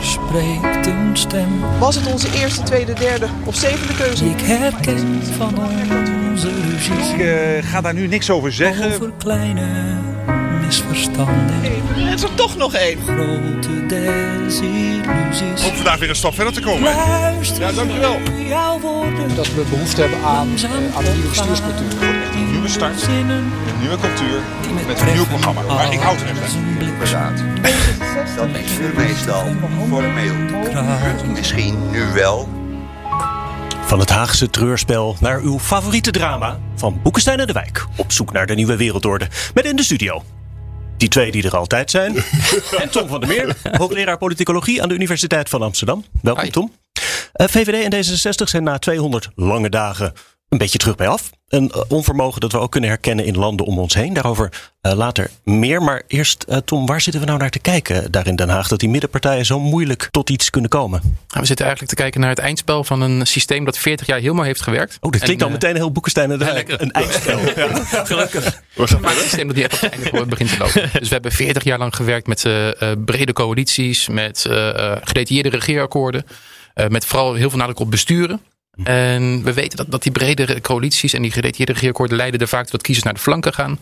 Spreekt een stem. Was het onze eerste, tweede, derde of zevende keuze? Ik herken van onze ruzies. Ik uh, ga daar nu niks over zeggen. Over kleine misverstanden. Er is er toch nog één. Grote desillusies. Om vandaag weer een stap verder te komen. Luister Ja, dankjewel. jouw woorden. dat we behoefte hebben aan, eh, aan een nieuwe bestuurscultuur. Nieuwe start, Zinnen een nieuwe cultuur, met een nieuw programma. Maar ik houd er echt blik Dat is nu meestal formeel. Misschien nu wel. Van het Haagse treurspel naar uw favoriete drama van Boekenstein en de Wijk. Op zoek naar de nieuwe wereldorde. Met in de studio. Die twee die er altijd zijn. en Tom van der Meer, hoogleraar politicologie aan de Universiteit van Amsterdam. Welkom Tom. Eh, VVD en D66 zijn na 200 lange dagen een beetje terug bij af. Een eh, onvermogen dat we ook kunnen herkennen in landen om ons heen. Daarover eh, later meer. Maar eerst, eh, Tom, waar zitten we nou naar te kijken daar in Den Haag? Dat die middenpartijen zo moeilijk tot iets kunnen komen. Nou, we zitten eigenlijk te kijken naar het eindspel van een systeem dat 40 jaar mooi heeft gewerkt. Oh, dat klinkt En, al meteen heel Boekenstein en de ja. Een eindspel. Ja. Gelukkig. Maar een systeem dat niet echt op het einde begint te lopen. Dus we hebben 40 jaar lang gewerkt met brede coalities, met eh eh, gedetailleerde regeerakkoorden, eh, met vooral heel veel nadruk op besturen. En we weten dat, dat die brede coalities en die gedetailleerde regeerakkoorden leiden er vaak toe dat kiezers naar de flanken gaan.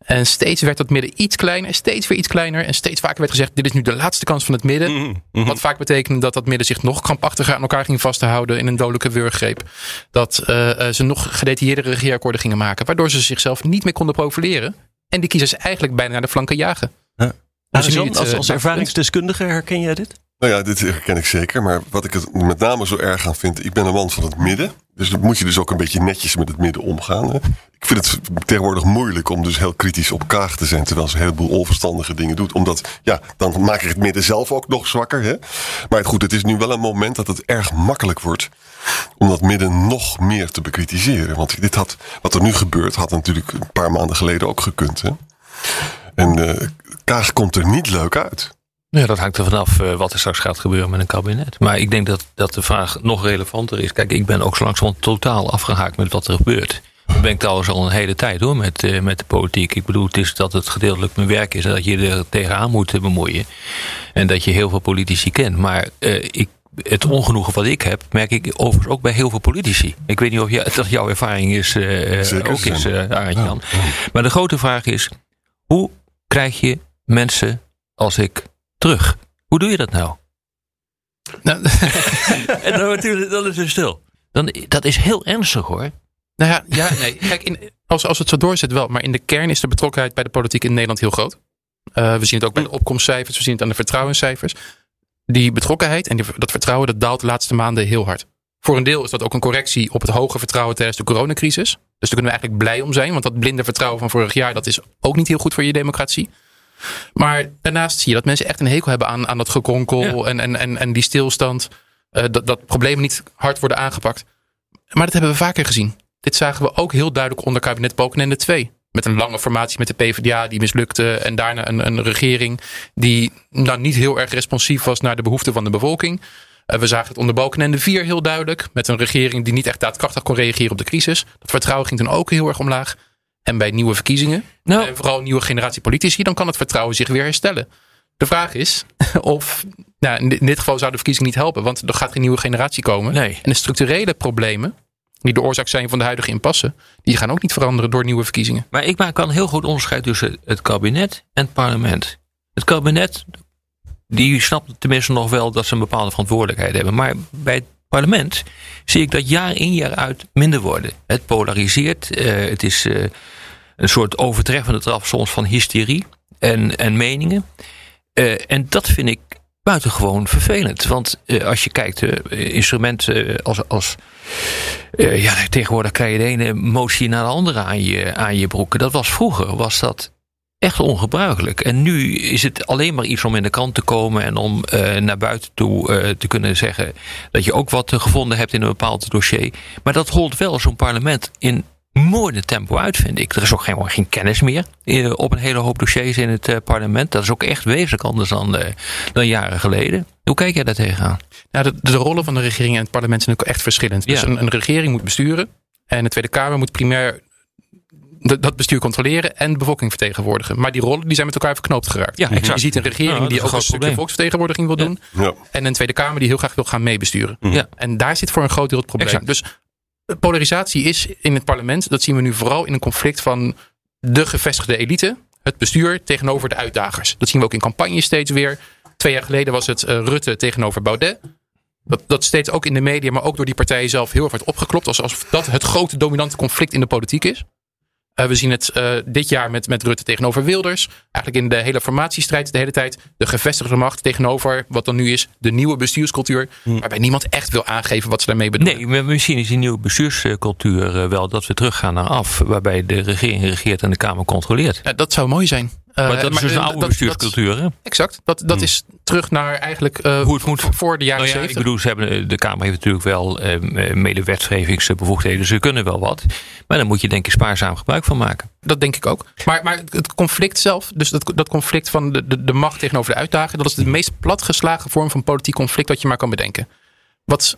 En steeds werd dat midden iets kleiner, steeds weer iets kleiner. En steeds vaker werd gezegd, dit is nu de laatste kans van het midden. Wat vaak betekende dat dat midden zich nog krampachtiger aan elkaar ging vasthouden in een dodelijke wurggreep. Dat eh, eh, ze nog gedetailleerdere regeerakkoorden gingen maken. Waardoor ze zichzelf niet meer konden profileren. En die kiezers eigenlijk bijna naar de flanken jagen. Ja. Dus als, eh, als ervaringsdeskundige herken jij dit? Nou ja, dit herken ik zeker. Maar wat ik het met name zo erg aan vind. Ik ben een man van het midden. Dus dan moet je dus ook een beetje netjes met het midden omgaan. Hè? Ik vind het tegenwoordig moeilijk om dus heel kritisch op Kaag te zijn. Terwijl ze een heleboel onverstandige dingen doet. Omdat, ja, dan maak ik het midden zelf ook nog zwakker. Hè? Maar goed, het is nu wel een moment dat het erg makkelijk wordt. Om dat midden nog meer te bekritiseren. Want dit had, wat er nu gebeurt, had natuurlijk een paar maanden geleden ook gekund. Hè? En eh Kaag komt er niet leuk uit. Ja, dat hangt er vanaf eh, wat er straks gaat gebeuren met een kabinet. Maar ik denk dat, dat de vraag nog relevanter is. Kijk, ik ben ook zo langzamerhand totaal afgehaakt met wat er gebeurt. Dat ben ik trouwens al een hele tijd hoor, met, eh, met de politiek. Ik bedoel, het is dat het gedeeltelijk mijn werk is en dat je er tegenaan moet bemoeien. En dat je heel veel politici kent. Maar eh, ik, het ongenoegen wat ik heb, merk ik overigens ook bij heel veel politici. Ik weet niet of dat jouw ervaring is, Zeker, ook is, Arend-Jan. Maar de grote vraag is, hoe krijg je mensen als ik terug? Hoe doe je dat nou? Nou, En dan, natuurlijk, dan is het stil. Dan, dat is heel ernstig hoor. Nou ja, ja nee. Kijk, in, als, als het zo doorzet wel. Maar in de kern is de betrokkenheid bij de politiek in Nederland heel groot. Eh, we zien het ook bij de opkomstcijfers. We zien het aan de vertrouwenscijfers. Die betrokkenheid en die, dat vertrouwen dat daalt de laatste maanden heel hard. Voor een deel is dat ook een correctie op het hoge vertrouwen tijdens de coronacrisis. Dus daar kunnen we eigenlijk blij om zijn. Want dat blinde vertrouwen van vorig jaar, dat is ook niet heel goed voor je democratie. Maar daarnaast zie je dat mensen echt een hekel hebben aan, aan dat gekronkel en, en, en, en die stilstand. Eh, dat, dat problemen niet hard worden aangepakt. Maar dat hebben we vaker gezien. Dit zagen we ook heel duidelijk onder kabinet Balkenende 2. Met een lange formatie met de PvdA die mislukte. En daarna een, een regering die nou, niet heel erg responsief was naar de behoeften van de bevolking. Eh, we zagen het onder Balkenende 4 heel duidelijk. Met een regering die niet echt daadkrachtig kon reageren op de crisis. Dat vertrouwen ging dan ook heel erg omlaag. En bij nieuwe verkiezingen, Nou. en vooral een nieuwe generatie politici, dan kan het vertrouwen zich weer herstellen. De vraag is of, nou, in dit- geval zou de verkiezing niet helpen, want er gaat geen nieuwe generatie komen. Nee. En de structurele problemen, die de oorzaak zijn van de huidige impasse, die gaan ook niet veranderen door nieuwe verkiezingen. Maar ik maak wel een heel goed onderscheid tussen het kabinet en het parlement. Het kabinet, die snapt tenminste nog wel dat ze een bepaalde verantwoordelijkheid hebben. Maar bij het parlement zie ik dat jaar in jaar uit minder worden. Het polariseert. eh, het is eh, een soort overtreffende traf soms van hysterie en, en meningen. Eh, en dat vind ik buitengewoon vervelend. Want eh, als je kijkt, eh instrumenten als, als ja, tegenwoordig krijg je de ene motie naar de andere aan je, aan je broeken. Dat was vroeger, was dat echt ongebruikelijk. En nu is het alleen maar iets om in de krant te komen en om naar buiten toe te kunnen zeggen dat je ook wat gevonden hebt in een bepaald dossier. Maar dat holt wel zo'n parlement in mooi tempo uit, vind ik. Er is ook geen, geen kennis meer uh, op een hele hoop dossiers in het parlement. Dat is ook echt wezenlijk anders dan, dan jaren geleden. Hoe kijk jij daar tegenaan? Nou, de, de rollen van de regering en het parlement zijn ook echt verschillend. Dus een, een regering moet besturen. En de Tweede Kamer moet primair dat bestuur controleren en de bevolking vertegenwoordigen. Maar die rollen die zijn met elkaar verknoopt geraakt. Ja, exact. Je ziet een regering Ja, die ook een stukje volksvertegenwoordiging wil doen. Ja. En een Tweede Kamer die heel graag wil gaan meebesturen. Ja. En daar zit voor een groot deel het probleem. Exact. Dus eh, polarisatie is in het parlement, dat zien we nu vooral in een conflict van de gevestigde elite, het bestuur tegenover de uitdagers. Dat zien we ook in campagne steeds weer. Twee jaar geleden was het eh, Rutte tegenover Baudet. Dat, dat steeds ook in de media, maar ook door die partijen zelf heel erg wordt opgeklopt. Als, alsof dat het grote dominante conflict in de politiek is. Eh, we zien het eh, dit jaar met, met Rutte tegenover Wilders. Eigenlijk in de hele formatiestrijd de hele tijd. De gevestigde macht tegenover wat dan nu is de nieuwe bestuurscultuur. Waarbij niemand echt wil aangeven wat ze daarmee bedoelen. Nee, misschien is die nieuwe bestuurscultuur eh, wel dat we teruggaan naar af. Waarbij de regering regeert en de Kamer controleert. Ja, dat zou mooi zijn. Eh, maar dat is dus een oude bestuurscultuur, hè? exact. Dat, dat is terug naar eigenlijk eh, Hoe het moet. voor de jaren Nou ja, ik 70. bedoel, ze hebben, eh, de Kamer heeft natuurlijk wel medewetgevingsbevoegdheden. Ze kunnen wel wat. Maar dan moet je denk ik spaarzaam gebruik van maken. Dat denk ik ook. Maar, maar het conflict zelf, dus dat, dat conflict van de, de, de macht tegenover de uitdager, dat is de meest platgeslagen vorm van politiek conflict dat je maar kan bedenken. Wat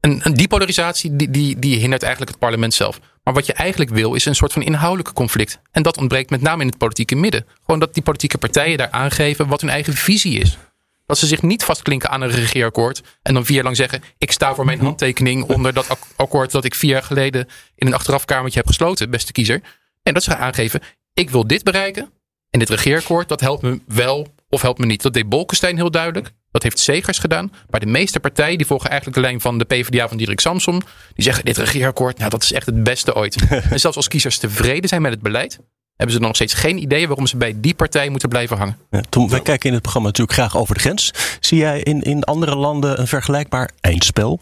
een, een die polarisatie, die, die, die hindert eigenlijk het parlement zelf. Maar wat je eigenlijk wil, is een soort van inhoudelijke conflict. En dat ontbreekt met name in het politieke midden. Gewoon dat die politieke partijen daar aangeven wat hun eigen visie is. Dat ze zich niet vastklinken aan een regeerakkoord. En dan vier jaar lang zeggen: Ik sta voor mijn handtekening onder dat ak- akkoord dat ik vier jaar geleden in een achterafkamertje heb gesloten, beste kiezer. En dat ze gaan aangeven: Ik wil dit bereiken. En dit regeerakkoord, dat helpt me wel of helpt me niet. Dat deed Bolkestein heel duidelijk. Dat heeft Segers gedaan. Maar de meeste partijen die volgen eigenlijk de lijn van de PvdA van Diederik Samsom. Die zeggen: Dit regeerakkoord, nou, dat is echt het beste ooit. en zelfs als kiezers tevreden zijn met het beleid. Hebben ze nog steeds geen idee waarom ze bij die partij moeten blijven hangen. Ja, Tom, wij kijken in het programma natuurlijk graag over de grens. Zie jij in, in andere landen een vergelijkbaar eindspel?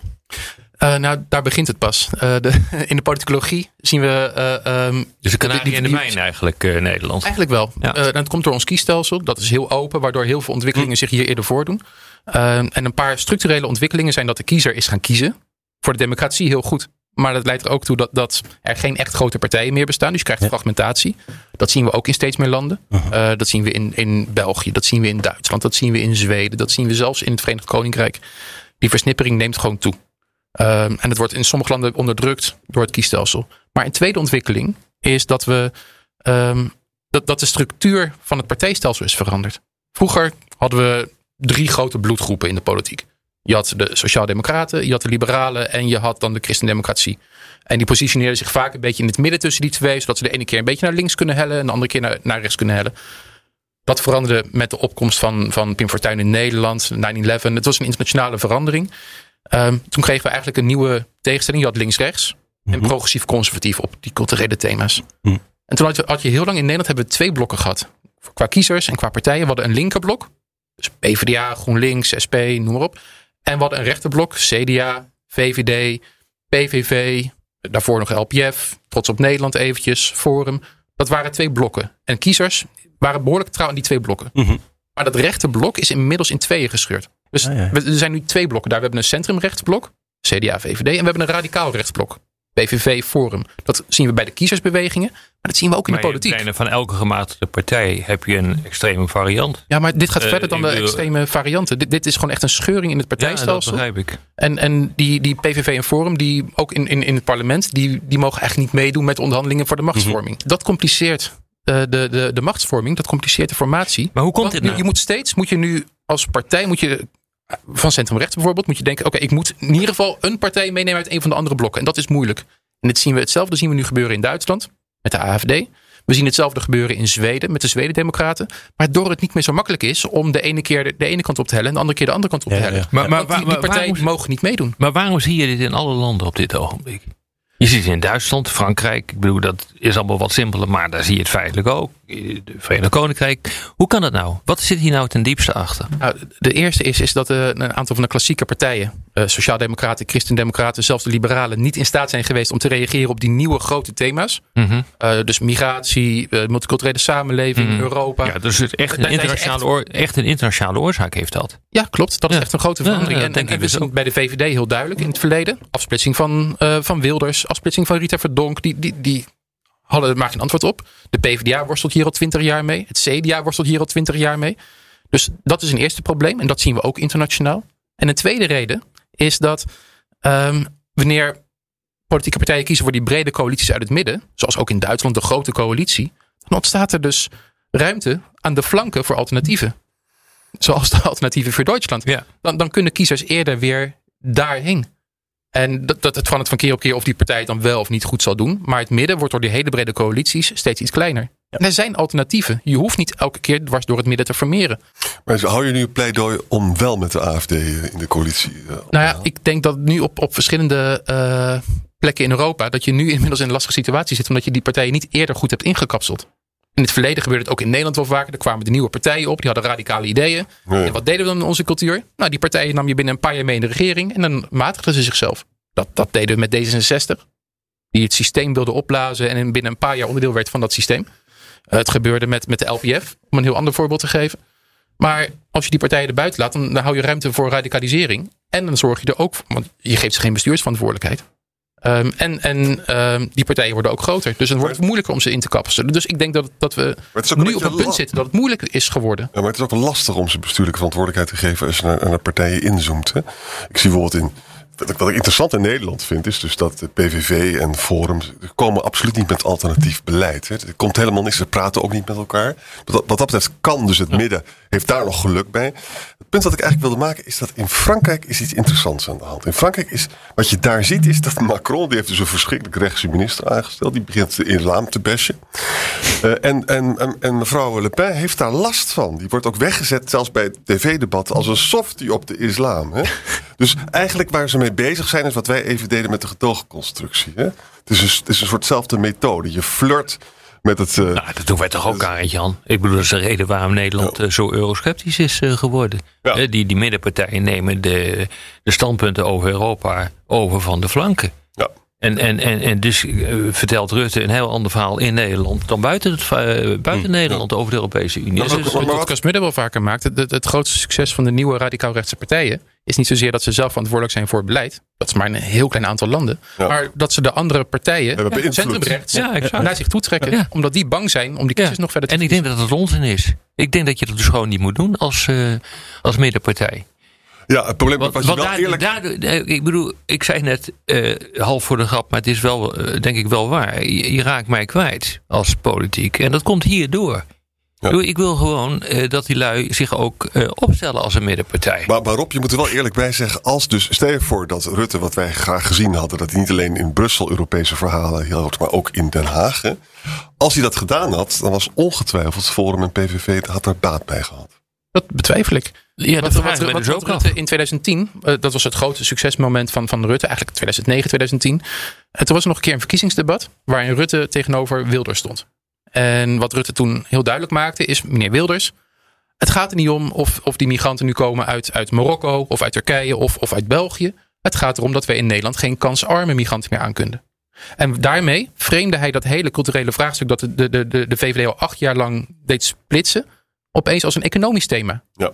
Eh, nou, daar begint het pas. Eh, de, in de politicologie zien we. eh, ehm, Dus de kanarie in de mijn eigenlijk, Nederland. Eigenlijk wel. Ja. Dat komt door ons kiesstelsel. Dat is heel open, waardoor heel veel ontwikkelingen zich hier eerder voordoen. En een paar structurele ontwikkelingen zijn dat de kiezer is gaan kiezen. Voor de democratie heel goed. Maar dat leidt er ook toe dat, dat er geen echt grote partijen meer bestaan. Dus je krijgt fragmentatie. Dat zien we ook in steeds meer landen. Dat zien we in, in België, dat zien we in Duitsland, dat zien we in Zweden, dat zien we zelfs in het Verenigd Koninkrijk. Die versnippering neemt gewoon toe. Ehm, en het wordt in sommige landen onderdrukt door het kiesstelsel. Maar een tweede ontwikkeling is dat we ehm, dat, de structuur van het partijstelsel is veranderd. Vroeger hadden we drie grote bloedgroepen in de politiek. Je had de Sociaaldemocraten, je had de Liberalen en je had dan de Christendemocratie. En die positioneerden zich vaak een beetje in het midden tussen die twee, zodat ze de ene keer een beetje naar links kunnen hellen en de andere keer naar, naar rechts kunnen hellen. Dat veranderde met de opkomst van, van Pim Fortuyn in Nederland, 9-11. Het was een internationale verandering. Ehm, toen kregen we eigenlijk een nieuwe tegenstelling. Je had links-rechts en progressief-conservatief op die culturele thema's. Mhm. En toen had je, had je heel lang in Nederland hebben we twee blokken gehad. Qua kiezers en qua partijen. We hadden een linkerblok. Dus PvdA, GroenLinks, SP, noem maar op. En we hadden een rechterblok. CDA, VVD, PVV. Daarvoor nog LPF. Trots op Nederland eventjes. Forum. Dat waren twee blokken. En kiezers waren behoorlijk trouw aan die twee blokken. Mhm. Maar dat rechterblok is inmiddels in tweeën gescheurd. Dus Ah, ja. we- er zijn nu twee blokken daar. We hebben een centrumrechtsblok. CDA, VVD. En we hebben een radicaal rechtsblok. PVV, Forum. Dat zien we bij de kiezersbewegingen. Maar dat zien we ook in Maar de in politiek. bijna van elke gematigde partij heb je een extreme variant. Ja, maar dit gaat Eh, verder dan de extreme varianten. Dit, dit is gewoon echt een scheuring in het Ja, dat partijstelsel. begrijp ik. en en die, die PVV en Forum, die ook in, in, in het parlement, die, die mogen eigenlijk niet meedoen met de onderhandelingen voor de machtsvorming. Dat compliceert eh, de, de, de machtsvorming, dat compliceert de formatie. Maar hoe komt dit nu- nou? Je moet steeds, moet je nu als partij, moet je van centrumrechts bijvoorbeeld, moet je denken, oké, ik moet in ieder geval een partij meenemen uit een van de andere blokken. En dat is moeilijk. En dit zien we hetzelfde zien we nu gebeuren in Duitsland met de AFD. We zien hetzelfde gebeuren in Zweden met de Zweden-Democraten. Waardoor het niet meer zo makkelijk is om de ene keer de, de ene kant op te hellen en de andere keer de andere kant op te hellen. ja. Maar- maar die, die partijen mogen niet meedoen. Maar waarom zie je dit in alle landen op dit ogenblik? Je ziet het in Duitsland, Frankrijk. Ik bedoel, dat is allemaal wat simpeler, maar daar zie je het feitelijk ook. De Verenigd Koninkrijk. Hoe kan dat nou? Wat zit hier nou ten diepste achter? Nou, de eerste is, is dat eh, een aantal van de klassieke partijen eh, Sociaaldemocraten, Christendemocraten, zelfs de Liberalen niet in staat zijn geweest om te reageren op die nieuwe grote thema's. Mhm. Eh, dus migratie, multiculturele samenleving, Mhm. Europa. Ja, dus het echt, een internationale, echt- een internationale oorzaak heeft dat. Ja, klopt. Dat is echt een grote verandering. ja, en ik we dus bij de VVD heel duidelijk in het verleden. Afsplitsing van, van Wilders, afsplitsing van Rita Verdonk. Die, die, die hadden maar geen antwoord op. De PvdA worstelt hier al twintig jaar mee. Het CDA worstelt hier al twintig jaar mee. Dus dat is een eerste probleem. En dat zien we ook internationaal. En een tweede reden is dat ehm, wanneer politieke partijen kiezen voor die brede coalities uit het midden. Zoals ook in Duitsland de grote coalitie. Dan ontstaat er dus ruimte aan de flanken voor alternatieven. Zoals de alternatieven voor Duitsland. Ja. Dan, dan kunnen kiezers eerder weer daarheen. En dat, dat het van het van keer op keer of die partij het dan wel of niet goed zal doen. Maar het midden wordt door die hele brede coalities steeds iets kleiner. En er zijn alternatieven. Je hoeft niet elke keer dwars door het midden te formeren. Maar hou je nu een pleidooi om wel met de AFD in de coalitie? eh, Nou ja, ik denk dat nu op, op verschillende eh, plekken in Europa. dat je nu inmiddels in een lastige situatie zit. omdat je die partijen niet eerder goed hebt ingekapseld. In het verleden gebeurde het ook in Nederland wel vaker. Er kwamen de nieuwe partijen op, die hadden radicale ideeën. En wat deden we dan in onze cultuur? Nou, die partijen nam je binnen een paar jaar mee in de regering. en dan matigden ze zichzelf. Dat, dat deden we met D66. Die het systeem wilde opblazen. en in binnen een paar jaar onderdeel werd van dat systeem. Eh, het gebeurde met, met de LPF, om een heel ander voorbeeld te geven. Maar als je die partijen er buiten laat, dan, dan hou je ruimte voor radicalisering. En dan zorg je er ook voor, want je geeft ze geen bestuursverantwoordelijkheid. Ehm, en en ehm, die partijen worden ook groter. Dus dan wordt het moeilijker om ze in te kapselen. Dus ik denk dat, dat we het nu op een punt zitten dat het moeilijk is geworden. Ja, maar het is ook lastig om ze bestuurlijke verantwoordelijkheid te geven als je naar, naar partijen inzoomt. Hè. Ik zie bijvoorbeeld in. Wat ik, wat ik interessant in Nederland vind, is dus dat de PVV en Forum komen absoluut niet met alternatief beleid. Hè. Er komt helemaal niks, ze praten ook niet met elkaar. Wat, wat dat betreft kan dus het midden, heeft daar nog geluk bij. Het punt wat ik eigenlijk wilde maken is dat in Frankrijk is iets interessants aan de hand. In Frankrijk is, wat je daar ziet, is dat Macron, die heeft dus een verschrikkelijk rechtse minister aangesteld. Die begint de islam te bashen. Eh, en, en, en, en mevrouw Le Pen heeft daar last van. Die wordt ook weggezet, zelfs bij het tv-debat, als een softie op de islam. Hè? Dus eigenlijk waar ze mee bezig zijn, is wat wij even deden met de gedoogconstructie. Hè? Het, is een, het is een soortzelfde methode. Je flirt met het. eh, Nou, dat doen wij toch ook aan, Jan? Ik bedoel, dat is de reden waarom Nederland eh, zo eurosceptisch is eh, geworden. Die, die middenpartijen nemen de, de standpunten over Europa over van de flanken. En, en, en, en dus eh, vertelt Rutte een heel ander verhaal in Nederland dan buiten, het, eh, buiten Nederland over de Europese Unie. Dat is Dus- wat Cas wel vaker maakt. Het, het grootste succes van de nieuwe radicaal-rechtse partijen is niet zozeer dat ze zelf verantwoordelijk zijn voor het beleid. Dat is maar in een heel klein aantal landen. Maar dat ze de andere partijen, centrumrechts, Ja, exact. naar zich toe trekken. Ja. Omdat die bang zijn om die kiezers nog verder te En ik denk dat het onzin is. Ik denk dat je dat dus gewoon niet moet doen als, eh, als middenpartij. Ja, het probleem Want, wat je want wel daar- eerlijk. eh, ik bedoel, ik zei net eh, half voor de grap, maar het is wel, eh, denk ik wel waar. Je, je raakt mij kwijt als politiek. En dat komt hierdoor. Ik bedoel, Ik wil gewoon eh, dat die lui zich ook eh, opstellen als een middenpartij. Maar waarop je moet er wel eerlijk bij zeggen, als dus stel je voor dat Rutte, wat wij graag gezien hadden, dat hij niet alleen in Brussel Europese verhalen hield, maar ook in Den Haag. hè. Als hij dat gedaan had, dan was ongetwijfeld Forum en PVV had er baat bij gehad. Dat betwijfel ik. Ja, dat wat, wat, wat, dus wat ook. Rutte in 2010, eh, dat was het grote succesmoment van, van Rutte, eigenlijk 2009, 2010. En toen was er nog een keer een verkiezingsdebat waarin Rutte tegenover Wilders stond. En wat Rutte toen heel duidelijk maakte is, meneer Wilders, het gaat er niet om of, of die migranten nu komen uit, uit Marokko of uit Turkije of, of uit België. Het gaat erom dat wij in Nederland geen kansarme migranten meer aankunnen. En daarmee vreemde hij dat hele culturele vraagstuk dat de, de, de, de VVD al acht jaar lang deed splitsen, opeens als een economisch thema. Ja.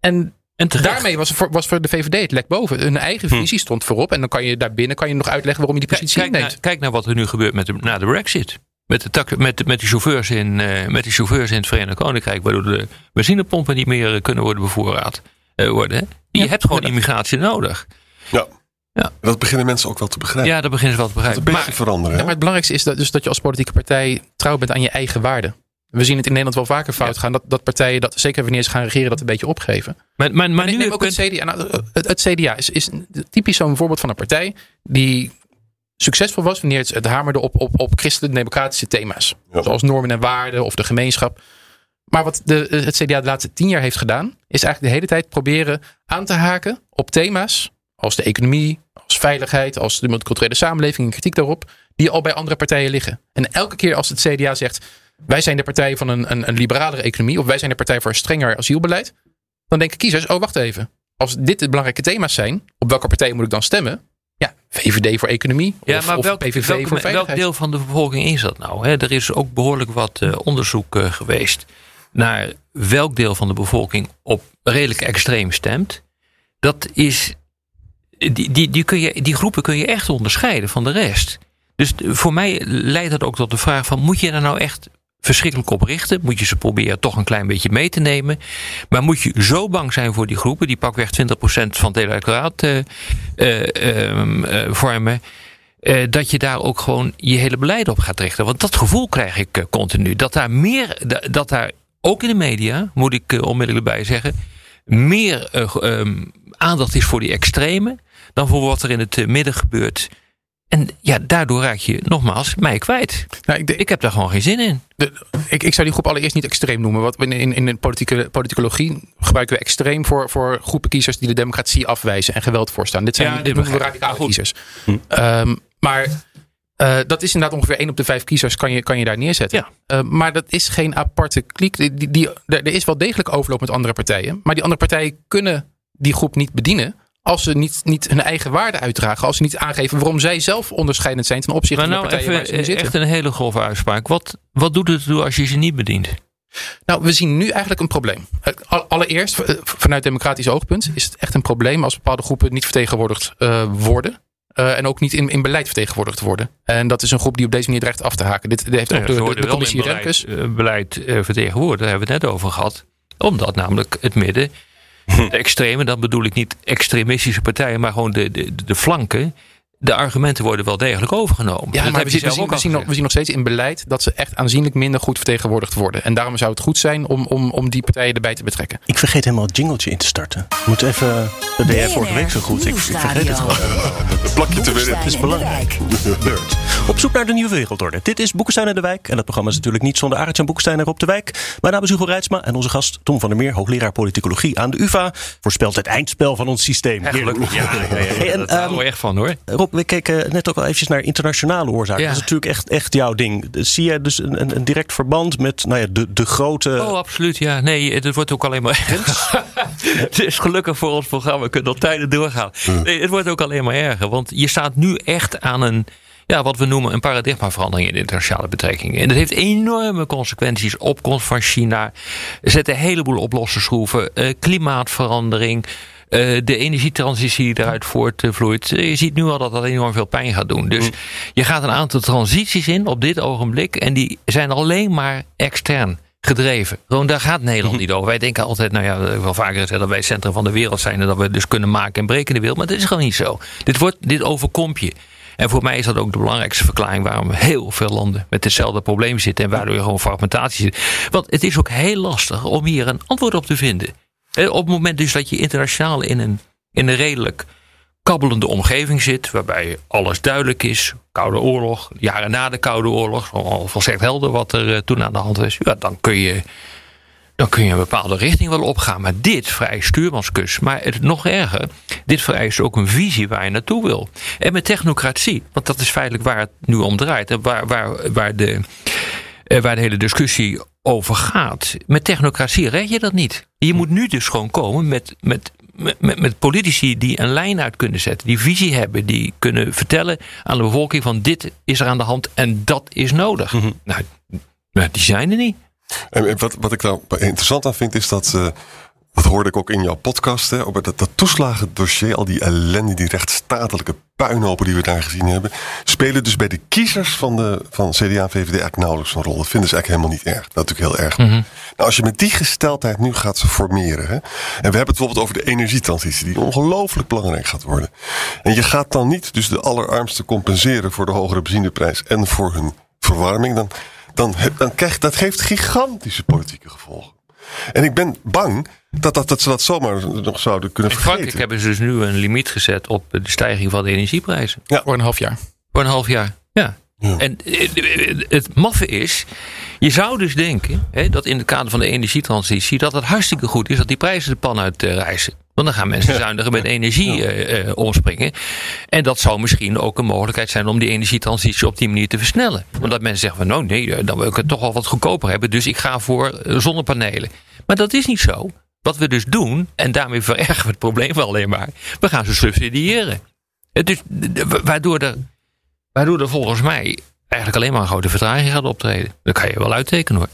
En, En terecht. daarmee was voor, was voor de VVD het lek boven. Hun eigen visie stond voorop. En dan kan je daarbinnen kan je nog uitleggen waarom je die Kijk, positie kijk, inneemt. naar, kijk naar wat er nu gebeurt met de, na de Brexit. Met de, tak, met, de- met, de chauffeurs in, eh, met de chauffeurs in het Verenigd Koninkrijk, waardoor de benzinepompen niet meer eh, kunnen worden bevoorraad. eh, worden. Je hebt gewoon immigratie nodig. Ja. Ja. Dat beginnen mensen ook wel te begrijpen. Ja, dat beginnen ze wel te Dat begrijpen. een beetje veranderen. Ja, hè? maar het belangrijkste is dat, dus dat je als politieke partij trouw bent aan je eigen waarden. We zien het in Nederland wel vaker fout gaan. Dat, dat partijen, dat, zeker wanneer ze gaan regeren, dat een beetje opgeven. Maar, maar, maar Maar nu neem ook het CDA. Nou, het, het CDA is, is typisch zo'n voorbeeld van een partij die succesvol was wanneer het, het hamerde op, op, op christelijk-democratische thema's. Ja. Zoals normen en waarden of de gemeenschap. Maar wat de, het CDA de laatste tien jaar heeft gedaan, is eigenlijk de hele tijd proberen aan te haken op thema's als de economie, als veiligheid, als de multiculturele samenleving en kritiek daarop, die al bij andere partijen liggen. En elke keer als het CDA zegt, wij zijn de partij van een, een, een liberalere economie, of wij zijn de partij voor een strenger asielbeleid, dan denken kiezers, oh wacht even, als dit de belangrijke thema's zijn, op welke partij moet ik dan stemmen? Ja, VVD voor economie Ja, of, maar of welk, PVV welk, voor welk deel van de bevolking is dat nou? Hè? Er is ook behoorlijk wat eh, onderzoek eh, geweest naar welk deel van de bevolking op redelijk extreem stemt. Dat is, die, die, die, kun je, die groepen kun je echt onderscheiden van de rest. Dus voor mij leidt dat ook tot de vraag van moet je daar nou echt verschrikkelijk op richten? Moet je ze proberen toch een klein beetje mee te nemen? Maar moet je zo bang zijn voor die groepen, die pakweg 20% van het electoraat eh, vormen, dat je daar ook gewoon je hele beleid op gaat richten? Want dat gevoel krijg ik continu. Dat daar meer, da- dat daar ook in de media, moet ik onmiddellijk bij zeggen, meer eh, ehm, aandacht is voor die extreme dan voor wat er in het midden gebeurt. En ja, daardoor raak je nogmaals mij kwijt. Nou, ik, de- Ik heb daar gewoon geen zin in. de- ik, ik zou die groep allereerst niet extreem noemen. Wat we in, in, in de politieke, politicologie gebruiken we extreem voor, voor groepen kiezers die de democratie afwijzen en geweld voorstaan. Dit zijn Ja, dit noemen we radicale kiezers. Ehm, maar eh, dat is inderdaad ongeveer 1 op de 5 kiezers kan je, kan je daar neerzetten. Ja. Eh, maar dat is geen aparte kliek. Die, die, die- er er is wel degelijk overloop met andere partijen. Maar die andere partijen kunnen die groep niet bedienen. Als ze niet, niet hun eigen waarde uitdragen. Als ze niet aangeven waarom zij zelf onderscheidend zijn ten opzichte van de nou partijen even waar ze in eh, zitten. echt een hele grove uitspraak. Wat, wat doet het ertoe als je ze niet bedient? Nou, we zien nu eigenlijk een probleem. Al- Allereerst, eh, vanuit democratisch oogpunt, is het echt een probleem als bepaalde groepen niet vertegenwoordigd eh, worden. En ook niet in, in beleid vertegenwoordigd worden. En dat is een groep die op deze manier dreigt af te haken. Dit, dit heeft ook Ja, de, de, de commissie Remkes. beleid, beleid vertegenwoordigd. Daar hebben we het net over gehad. Omdat namelijk het midden. de extreme, dan bedoel ik niet extremistische partijen, maar gewoon de, de, de flanken. De argumenten worden wel degelijk overgenomen. Ja, Dat maar we zien, we, zien, we, nog, gezegd. we zien nog steeds in beleid dat ze echt aanzienlijk minder goed vertegenwoordigd worden. En daarom zou het goed zijn om, om, om die partijen erbij te betrekken. Ik vergeet helemaal het jingletje in te starten. Moet even. Dat deed jij vorige week zo goed. Ik, ik vergeet het gewoon plakje te winnen. Het is belangrijk. Op zoek naar de nieuwe wereldorde. Dit is Boekenstein en de Wijk. En dat programma is natuurlijk niet zonder Boekenstein en Rob de Wijk. Mijn naam is Hugo Reitsma en onze gast Tom van der Meer, hoogleraar politicologie aan de UvA. Voorspelt het eindspel van ons systeem. Ja, gelukkig. Ja, ja, ja, ja. Hey, en, we ehm, echt van hoor. We keken net ook al eventjes naar internationale oorzaken. Ja. Dat is natuurlijk echt, echt jouw ding. Zie jij dus een, een, direct verband met nou ja, de, de grote... Oh, absoluut. Ja, nee, het wordt ook alleen maar. het is gelukkig voor ons programma. We kunnen nog tijden doorgaan. Nee, het wordt ook alleen maar erger. Want je staat nu echt aan een. Ja, wat we noemen een paradigmaverandering in de internationale betrekkingen. En dat heeft enorme consequenties. Opkomst van China. Er zitten een heleboel op losse schroeven. Eh, klimaatverandering. Eh, de energietransitie die eruit voortvloeit. Eh, je ziet nu al dat dat enorm veel pijn gaat doen. Dus je gaat een aantal transities in op dit ogenblik. En die zijn alleen maar extern gedreven. Gewoon, daar gaat Nederland niet over. Wij denken altijd, nou ja, wel vaker gezegd dat wij het centrum van de wereld zijn. En dat we dus kunnen maken en breken in de wereld. Maar dat is gewoon niet zo. Dit, wordt, dit overkomt je. En voor mij is dat ook de belangrijkste verklaring waarom heel veel landen met hetzelfde probleem zitten. En waardoor je gewoon fragmentatie zit. Want het is ook heel lastig om hier een antwoord op te vinden. Op het moment dus dat je internationaal in een, in een redelijk kabbelende omgeving zit, waarbij alles duidelijk is. Koude oorlog, jaren na de Koude Oorlog, volstrekt helder wat er eh, toen aan de hand was. Ja, dan kun je, dan kun je een bepaalde richting wel opgaan. Maar dit vrij stuurmanskus. Maar het nog erger, dit vereist ook een visie waar je naartoe wil. En met technocratie, want dat is feitelijk waar het nu om draait. Waar, waar, waar, de, eh, waar de hele discussie over gaat. Met technocratie red je dat niet. Je moet nu dus gewoon komen met, met, met, politici die een lijn uit kunnen zetten. Die visie hebben. Die kunnen vertellen aan de bevolking van dit is er aan de hand en dat is nodig. Nou, nou, die zijn er niet. En wat, wat ik daar interessant aan vind is dat. eh, dat hoorde ik ook in jouw podcast. Hè, over dat, dat toeslagendossier, al die ellende, die rechtsstatelijke puinhopen die we daar gezien hebben. spelen dus bij de kiezers van, de, van CDA en VVD eigenlijk nauwelijks een rol. Dat vinden ze eigenlijk helemaal niet erg. Dat is natuurlijk heel erg. Nou, als je met die gesteldheid nu gaat formeren. Hè, en we hebben het bijvoorbeeld over de energietransitie, die ongelooflijk belangrijk gaat worden. En je gaat dan niet dus de allerarmsten compenseren voor de hogere benzineprijs en voor hun verwarming. Dan, dan, dan krijgt dat geeft gigantische politieke gevolgen. En ik ben bang dat, dat, dat ze dat zomaar nog zouden kunnen In vergeten. Frankrijk hebben ze dus nu een limiet gezet op de stijging van de energieprijzen. Voor een half jaar. Voor een half jaar. Ja. Ja. En eh, het maffe is, je zou dus denken hè, dat in het kader van de energietransitie dat het hartstikke goed is dat die prijzen de pan uit eh, reizen. Want dan gaan mensen zuiniger met energie eh, eh, omspringen. En dat zou misschien ook een mogelijkheid zijn om die energietransitie op die manier te versnellen. Omdat mensen zeggen van nou nee, dan wil ik het toch wel wat goedkoper hebben. Dus ik ga voor zonnepanelen. Maar dat is niet zo. Wat we dus doen, en daarmee verergeren we het probleem alleen maar. We gaan ze subsidiëren. Het is, waardoor, er, waardoor er volgens mij eigenlijk alleen maar een grote vertraging gaat optreden. Dat kan je wel uittekenen hoor.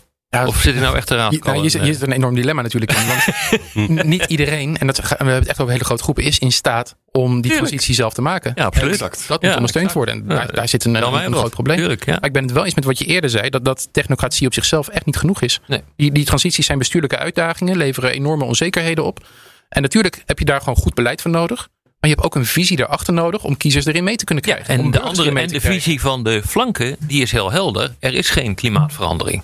Of zit hij nou echt eraan? Je, nou, zit- een enorm dilemma natuurlijk in. Want niet iedereen, en dat, we hebben het echt over hele grote groepen, is in staat om die Tuurlijk. transitie zelf te maken. Ja, absoluut. Exact. Dat moet Ja, ondersteund exact. worden. En Ja, daar, daar zit een, een, groot probleem. Tuurlijk. Maar ik ben het wel eens met wat je eerder zei, dat, dat technocratie op zichzelf echt niet genoeg is. Nee. Die, die transities zijn bestuurlijke uitdagingen, leveren enorme onzekerheden op. En natuurlijk heb je daar gewoon goed beleid voor nodig. Maar je hebt ook een visie daarachter nodig om kiezers erin mee te kunnen krijgen. En de, andere, en de krijgen. visie van de flanken, die is heel helder. Er is geen klimaatverandering.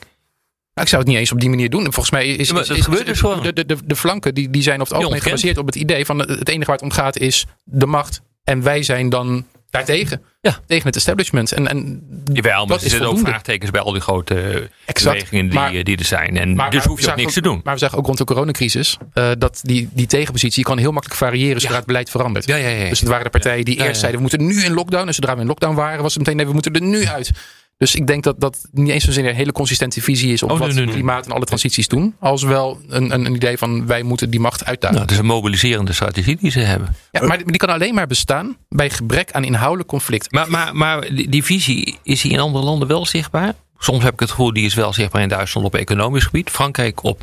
Nou, ik zou het niet eens op die manier doen. En volgens mij is, maar is, is- gebeurt dus de, de, de, de flanken die, die zijn over het algemeen gebaseerd op het idee van het enige waar het om gaat is de macht. En wij zijn dan daartegen. Ja. Tegen het establishment. En, en Jawel, maar er is zitten ook vraagtekens bij al die grote eh, Exact. bewegingen die, Maar- eh, die er zijn. En dus we hoef je ook niks te doen. Maar we zagen ook rond de coronacrisis eh, dat die, die tegenpositie kan heel makkelijk variëren zodra het beleid verandert. Ja, ja, ja. Dus het waren de partijen die eerst zeiden we moeten nu in lockdown. En zodra we in lockdown waren was het meteen nee, we moeten er nu uit. Dus ik denk dat dat niet eens zozeer een hele consistente visie is op Oh, wat nee, nee, nee. klimaat en alle transities doen. Als wel een, een, een idee van wij moeten die macht uitdagen. Nou, het is een mobiliserende strategie die ze hebben. Ja, maar die kan alleen maar bestaan bij gebrek aan inhoudelijk conflict. Maar, maar, maar die, die visie, is die in andere landen wel zichtbaar? Soms heb ik het gevoel, die is wel zichtbaar in Duitsland op economisch gebied. Frankrijk op,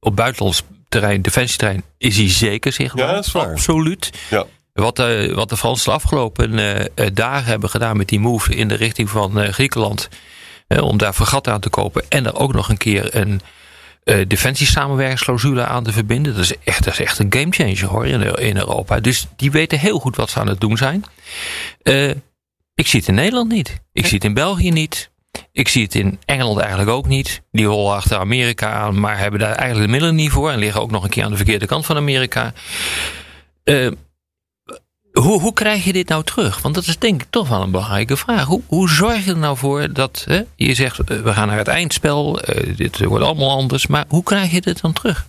op buitenlands terrein, defensieterrein, is die zeker zichtbaar. Ja, dat is waar. Absoluut. Ja. Wat, eh, wat de Fransen de afgelopen eh, eh, dagen hebben gedaan met die move in de richting van Griekenland. om daar vergat aan te kopen. En er ook nog een keer een defensiesamenwerkingsclausule aan te verbinden. Dat is echt, dat is een gamechanger hoor in, Europa. Dus die weten heel goed wat ze aan het doen zijn. Ik zie het in Nederland niet. Ik zie het in België niet. Ik zie het in Engeland eigenlijk ook niet. Die rollen achter Amerika aan, maar hebben daar eigenlijk de middelen niet voor. En liggen ook nog een keer aan de verkeerde kant van Amerika. Hoe, hoe krijg je dit nou terug? Want dat is denk ik toch wel een belangrijke vraag. Hoe, hoe zorg je er nou voor dat hè, je zegt eh, we gaan naar het eindspel, eh, dit wordt allemaal anders, maar hoe krijg je dit dan terug?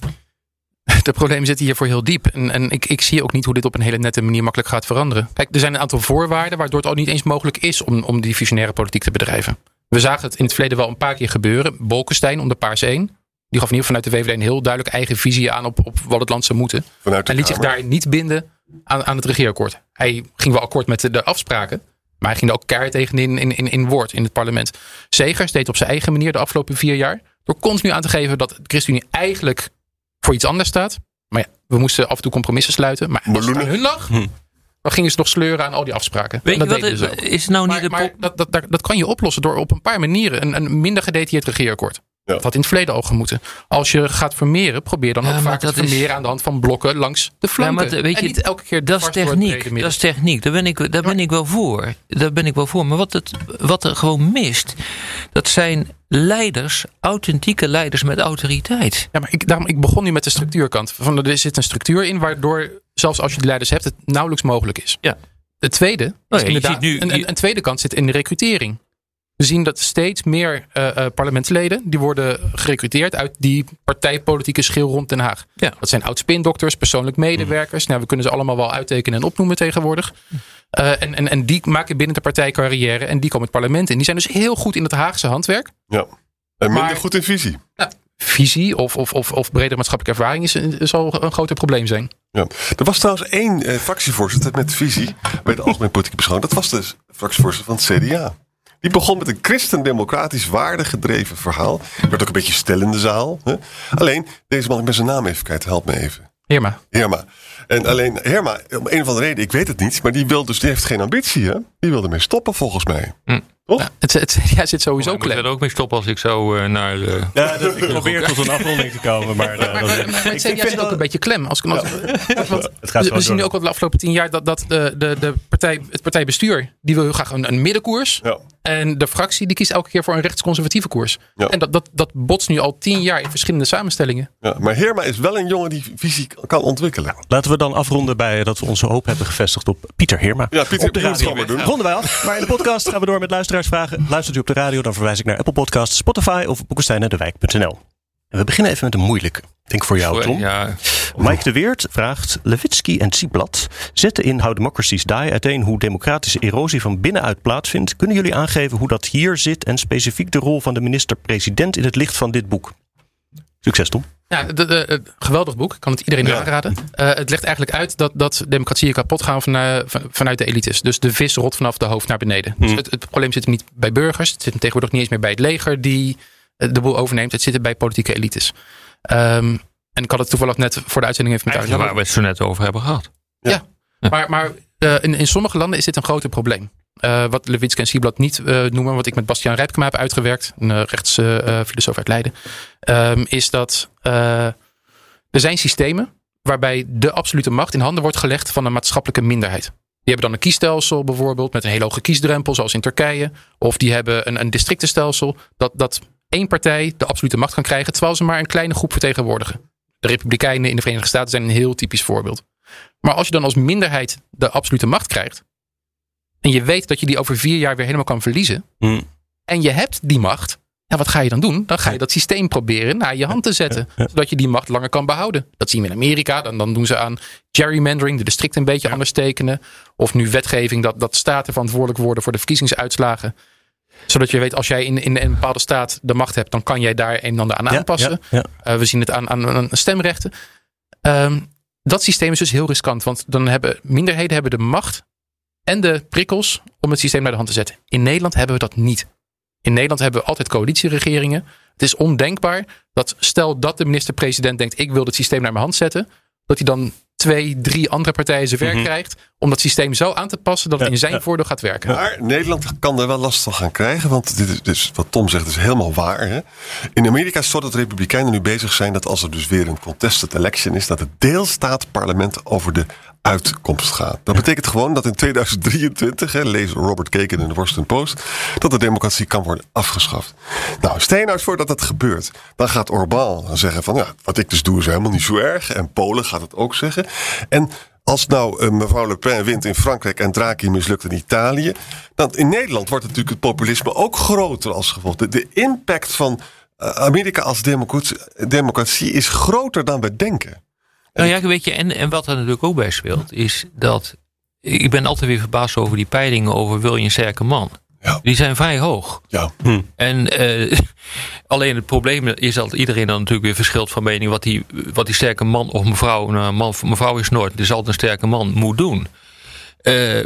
De problemen zitten hiervoor heel diep. En, en ik, ik zie ook niet hoe dit op een hele nette manier makkelijk gaat veranderen. Kijk, er zijn een aantal voorwaarden waardoor het ook niet eens mogelijk is om, om die visionaire politiek te bedrijven. We zagen het in het verleden wel een paar keer gebeuren. Bolkestein om de Paars 1. Die gaf in ieder geval vanuit de VVD een heel duidelijk eigen visie aan op, op wat het land zou moeten. Vanuit Hij liet zich daar niet binden aan, aan het regeerakkoord. Hij ging wel akkoord met de, de afspraken. Maar hij ging er ook keihard tegen in, in, in, in woord in het parlement. Segers deed op zijn eigen manier de afgelopen vier jaar. Door continu aan te geven dat de ChristenUnie eigenlijk voor iets anders staat. Maar ja, we moesten af en toe compromissen sluiten. Maar als het aan Meloenen. hun lag, dan gingen ze nog sleuren aan al die afspraken. Weet en je dat wat, deden ze ook. is nou niet Maar, de maar dat, dat, dat, dat kan je oplossen door op een paar manieren een, een minder gedetailleerd regeerakkoord. Ja. Dat had in het verleden al gemoeten. Als je gaat vermeren, probeer dan Ja, ook vaak te is- vermeren aan de hand van blokken langs de flanken. maar weet en je, niet elke keer Dat is techniek. Dat is techniek. Daar ben ik, daar ben ik wel voor. Daar ben ik wel voor. Maar wat, het, wat er gewoon mist, dat zijn leiders, authentieke leiders met autoriteit. Ja, maar ik, daarom, ik begon nu met de structuurkant. Van, er zit een structuur in waardoor, zelfs als je de leiders hebt, het nauwelijks mogelijk is. Ja. De tweede, is ja, je inderdaad, nu- een, een tweede kant zit in de recrutering. We zien dat steeds meer eh, eh, parlementsleden die worden gerecruiteerd uit die partijpolitieke schil rond Den Haag. Ja. Dat zijn oud-spindokters, persoonlijk medewerkers. Nou, we kunnen ze allemaal wel uittekenen en opnoemen tegenwoordig. Eh, en, en, en die maken binnen de partij carrière en die komen het parlement in. Die zijn dus heel goed in het Haagse handwerk. Ja. En minder Maar- goed in visie. Nou, visie of, of, of, of bredere maatschappelijke ervaring is, zal een groter probleem zijn. Ja. Er was trouwens één eh, fractievoorzitter met visie bij de Algemene Politieke Beschouwing. Dat was de fractievoorzitter van het CDA. Die begon met een christendemocratisch waardegedreven verhaal. Werd ook een beetje stel in de zaal. Hè? Alleen, deze man, ik ben zijn naam even kwijt. Help me even. Herma. Herma. En alleen Herma, om een of andere reden, ik weet het niet, maar die wil dus, die heeft geen ambitie, hè? Die wil ermee stoppen volgens mij. Hm. Toch? Het, het ja, zit sowieso Ik moet klem. er ook mee stoppen als ik zo eh, naar... eh, Ja, dat, ik probeer tot een afronding te komen, maar, eh, Maar, dat- maar, maar ik- het ik CDA vind zit ook een beetje klem. Als, als, want Het gaat we, zien nu ook al de afgelopen tien jaar dat, dat de, de, de partij, het partijbestuur die wil heel graag een, een middenkoers. Ja. En de fractie die kiest elke keer voor een rechtsconservatieve koers. Ja. En dat, dat, dat botst nu al tien jaar in verschillende samenstellingen. Ja, maar Herma is wel een jongen die visie kan ontwikkelen. Laten we dan afronden bij dat we onze hoop hebben gevestigd op Pieter Heerma. Ja, Pieter, op de radio. maar doen. Ronden wij af. Maar in de podcast gaan we door met luisteraarsvragen. Luistert u op de radio, dan verwijs ik naar Apple Podcasts, Spotify of boekensteinendewijk.nl. En we beginnen even met een moeilijke. Ik Denk voor jou, Tom. ja, Mike de Weert vraagt: Levitsky en Zieblad zetten in How Democracies Die uiteen hoe democratische erosie van binnenuit plaatsvindt. Kunnen jullie aangeven hoe dat hier zit en specifiek de rol van de minister-president in het licht van dit boek? Succes, Tom. Ja, de, de- het geweldig boek. Ik kan het iedereen Ja. aanraden. Eh, het legt eigenlijk uit dat, dat democratieën kapot gaan van, eh, van- vanuit de elites. Dus de vis rot vanaf de hoofd naar beneden. Dus het, het probleem zit hem niet bij burgers. Het zit hem tegenwoordig niet eens meer bij het leger die eh, de boel overneemt. Het zit er bij politieke elites. Ehm, en ik had het toevallig net voor de uitzending even met Eigenlijk waar we het zo net over hebben gehad. Maar, maar eh, in, in sommige landen is dit een groter probleem. Eh, wat Lewitske en Sieblad niet eh, noemen, wat ik met Bastiaan Rijpkema heb uitgewerkt, een uh, rechtsfilosoof uit Leiden, ehm, is dat eh, er zijn systemen waarbij de absolute macht in handen wordt gelegd van een maatschappelijke minderheid. Die hebben dan een kiesstelsel bijvoorbeeld met een hele hoge kiesdrempel, zoals in Turkije. Of die hebben een, een districtenstelsel dat, dat één partij de absolute macht kan krijgen, terwijl ze maar een kleine groep vertegenwoordigen. De Republikeinen in de Verenigde Staten zijn een heel typisch voorbeeld. Maar als je dan als minderheid de absolute macht krijgt. En je weet dat je die over vier jaar weer helemaal kan verliezen. Hmm. En je hebt die macht. Ja, wat ga je dan doen? Dan ga je dat systeem proberen naar je hand te zetten. Zodat je die macht langer kan behouden. Dat zien we in Amerika. Dan, dan doen ze aan gerrymandering. De districten een beetje anders tekenen. Of nu wetgeving dat, dat staten verantwoordelijk worden voor de verkiezingsuitslagen. Zodat je weet als jij in, in een bepaalde staat de macht hebt. Dan kan jij daar een en ander aan aanpassen. Uh, we zien het aan, aan, aan stemrechten. Um, dat systeem is dus heel riskant. Want dan hebben minderheden hebben de macht en de prikkels om het systeem naar de hand te zetten. In Nederland hebben we dat niet. In Nederland hebben we altijd coalitieregeringen. Het is ondenkbaar dat stel dat de minister-president denkt ik wil het systeem naar mijn hand zetten. Dat hij dan twee, drie andere partijen zijn werk Mhm. krijgt. Om dat systeem zo aan te passen dat het in zijn voordeel gaat werken. Maar Nederland kan er wel last van gaan krijgen. Want dit is, dus wat Tom zegt is helemaal waar. Hè? In Amerika is het zo dat de Republikeinen nu bezig zijn dat als er dus weer een contested election is, dat het deelstaatparlement over de uitkomst gaat. Dat betekent gewoon dat in 2023, hè, lees Robert Kagan in de Washington Post, dat de democratie kan worden afgeschaft. Nou, stel je nou eens voor dat dat gebeurt. Dan gaat Orbán zeggen van ja, wat ik dus doe is helemaal niet zo erg. En Polen gaat het ook zeggen. En als nou uh, mevrouw Le Pen wint in Frankrijk en Draghi mislukt in Italië, dan in Nederland wordt natuurlijk het populisme ook groter als gevolg. De, de impact van uh, Amerika als democratie, democratie is groter dan we denken. Nou ja, weet je, en, en wat er natuurlijk ook bij speelt, is dat. Ik ben altijd weer verbaasd over die peilingen over wil je een sterke man. Ja. Die zijn vrij hoog. Ja. Hm. En uh, alleen het probleem is dat iedereen dan natuurlijk weer verschilt van mening wat die, wat die sterke man of mevrouw, nou, man, mevrouw is nooit, dus altijd een sterke man moet doen. Uh,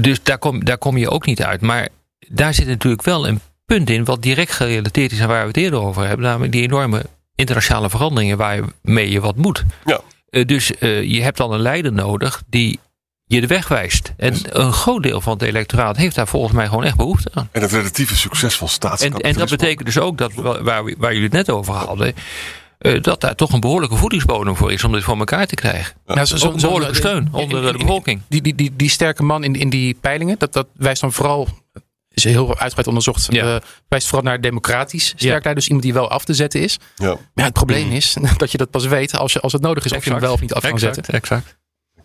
dus daar kom, daar kom je ook niet uit. Maar daar zit natuurlijk wel een punt in wat direct gerelateerd is aan waar we het eerder over hebben, namelijk die enorme internationale veranderingen waarmee je wat moet. Ja. Uh, dus uh, je hebt dan een leider nodig die je de weg wijst. En een groot deel van het electoraat heeft daar volgens mij gewoon echt behoefte aan. En het relatieve succes van En, staatskapitalisme. en dat betekent dus ook dat waar, waar jullie het net over hadden. Uh, dat daar toch een behoorlijke voedingsbodem voor is om dit voor elkaar te krijgen. Ja, Nou, zo, zo, een behoorlijke zo, steun onder in, in, de bevolking. Die, die, die, die sterke man in, in die peilingen, dat, dat wijst dan vooral is heel uitgebreid onderzocht. Ja. Uh, wijst vooral naar democratisch sterk ja. Dus iemand die wel af te zetten is. Ja. Maar ja, het probleem is dat je dat pas weet als, je, als het nodig is. Exact. Of je hem wel of niet af kan exact, zetten. Exact.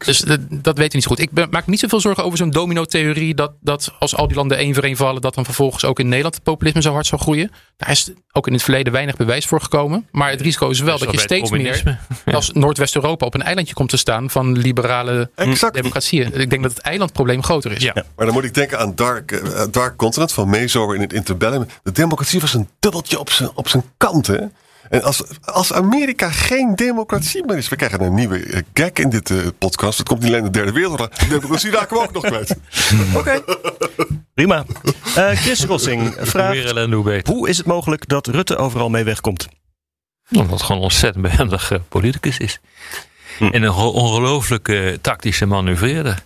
Dus dat, dat weet je niet zo goed. Ik ben, maak me niet zoveel zorgen over zo'n domino-theorie. Dat, dat als al die landen één voor één vallen. dat dan vervolgens ook in Nederland het populisme zo hard zou groeien. Daar is ook in het verleden weinig bewijs voor gekomen. Maar het risico is wel dat, dat je steeds meer. Als Noordwest-Europa op een eilandje komt te staan. van liberale exact. democratieën. Ik denk dat het eilandprobleem groter is. Ja. ja. Maar dan moet ik denken aan Dark, uh, Dark Continent van Meezover in het Interbellum. De democratie was een dubbeltje op zijn, op zijn kant, hè? En als, als Amerika geen democratie meer is. We krijgen een nieuwe uh, gag in dit uh, podcast. Het komt niet alleen de derde wereld. De democratie raken we ook nog kwijt. Oké. Okay. Prima. Uh, Chris Rossing vraagt. Hoe is het mogelijk dat Rutte overal mee wegkomt? Omdat het gewoon een ontzettend behendig politicus is. Hm. En een ongelooflijke tactische manoeuvreerder.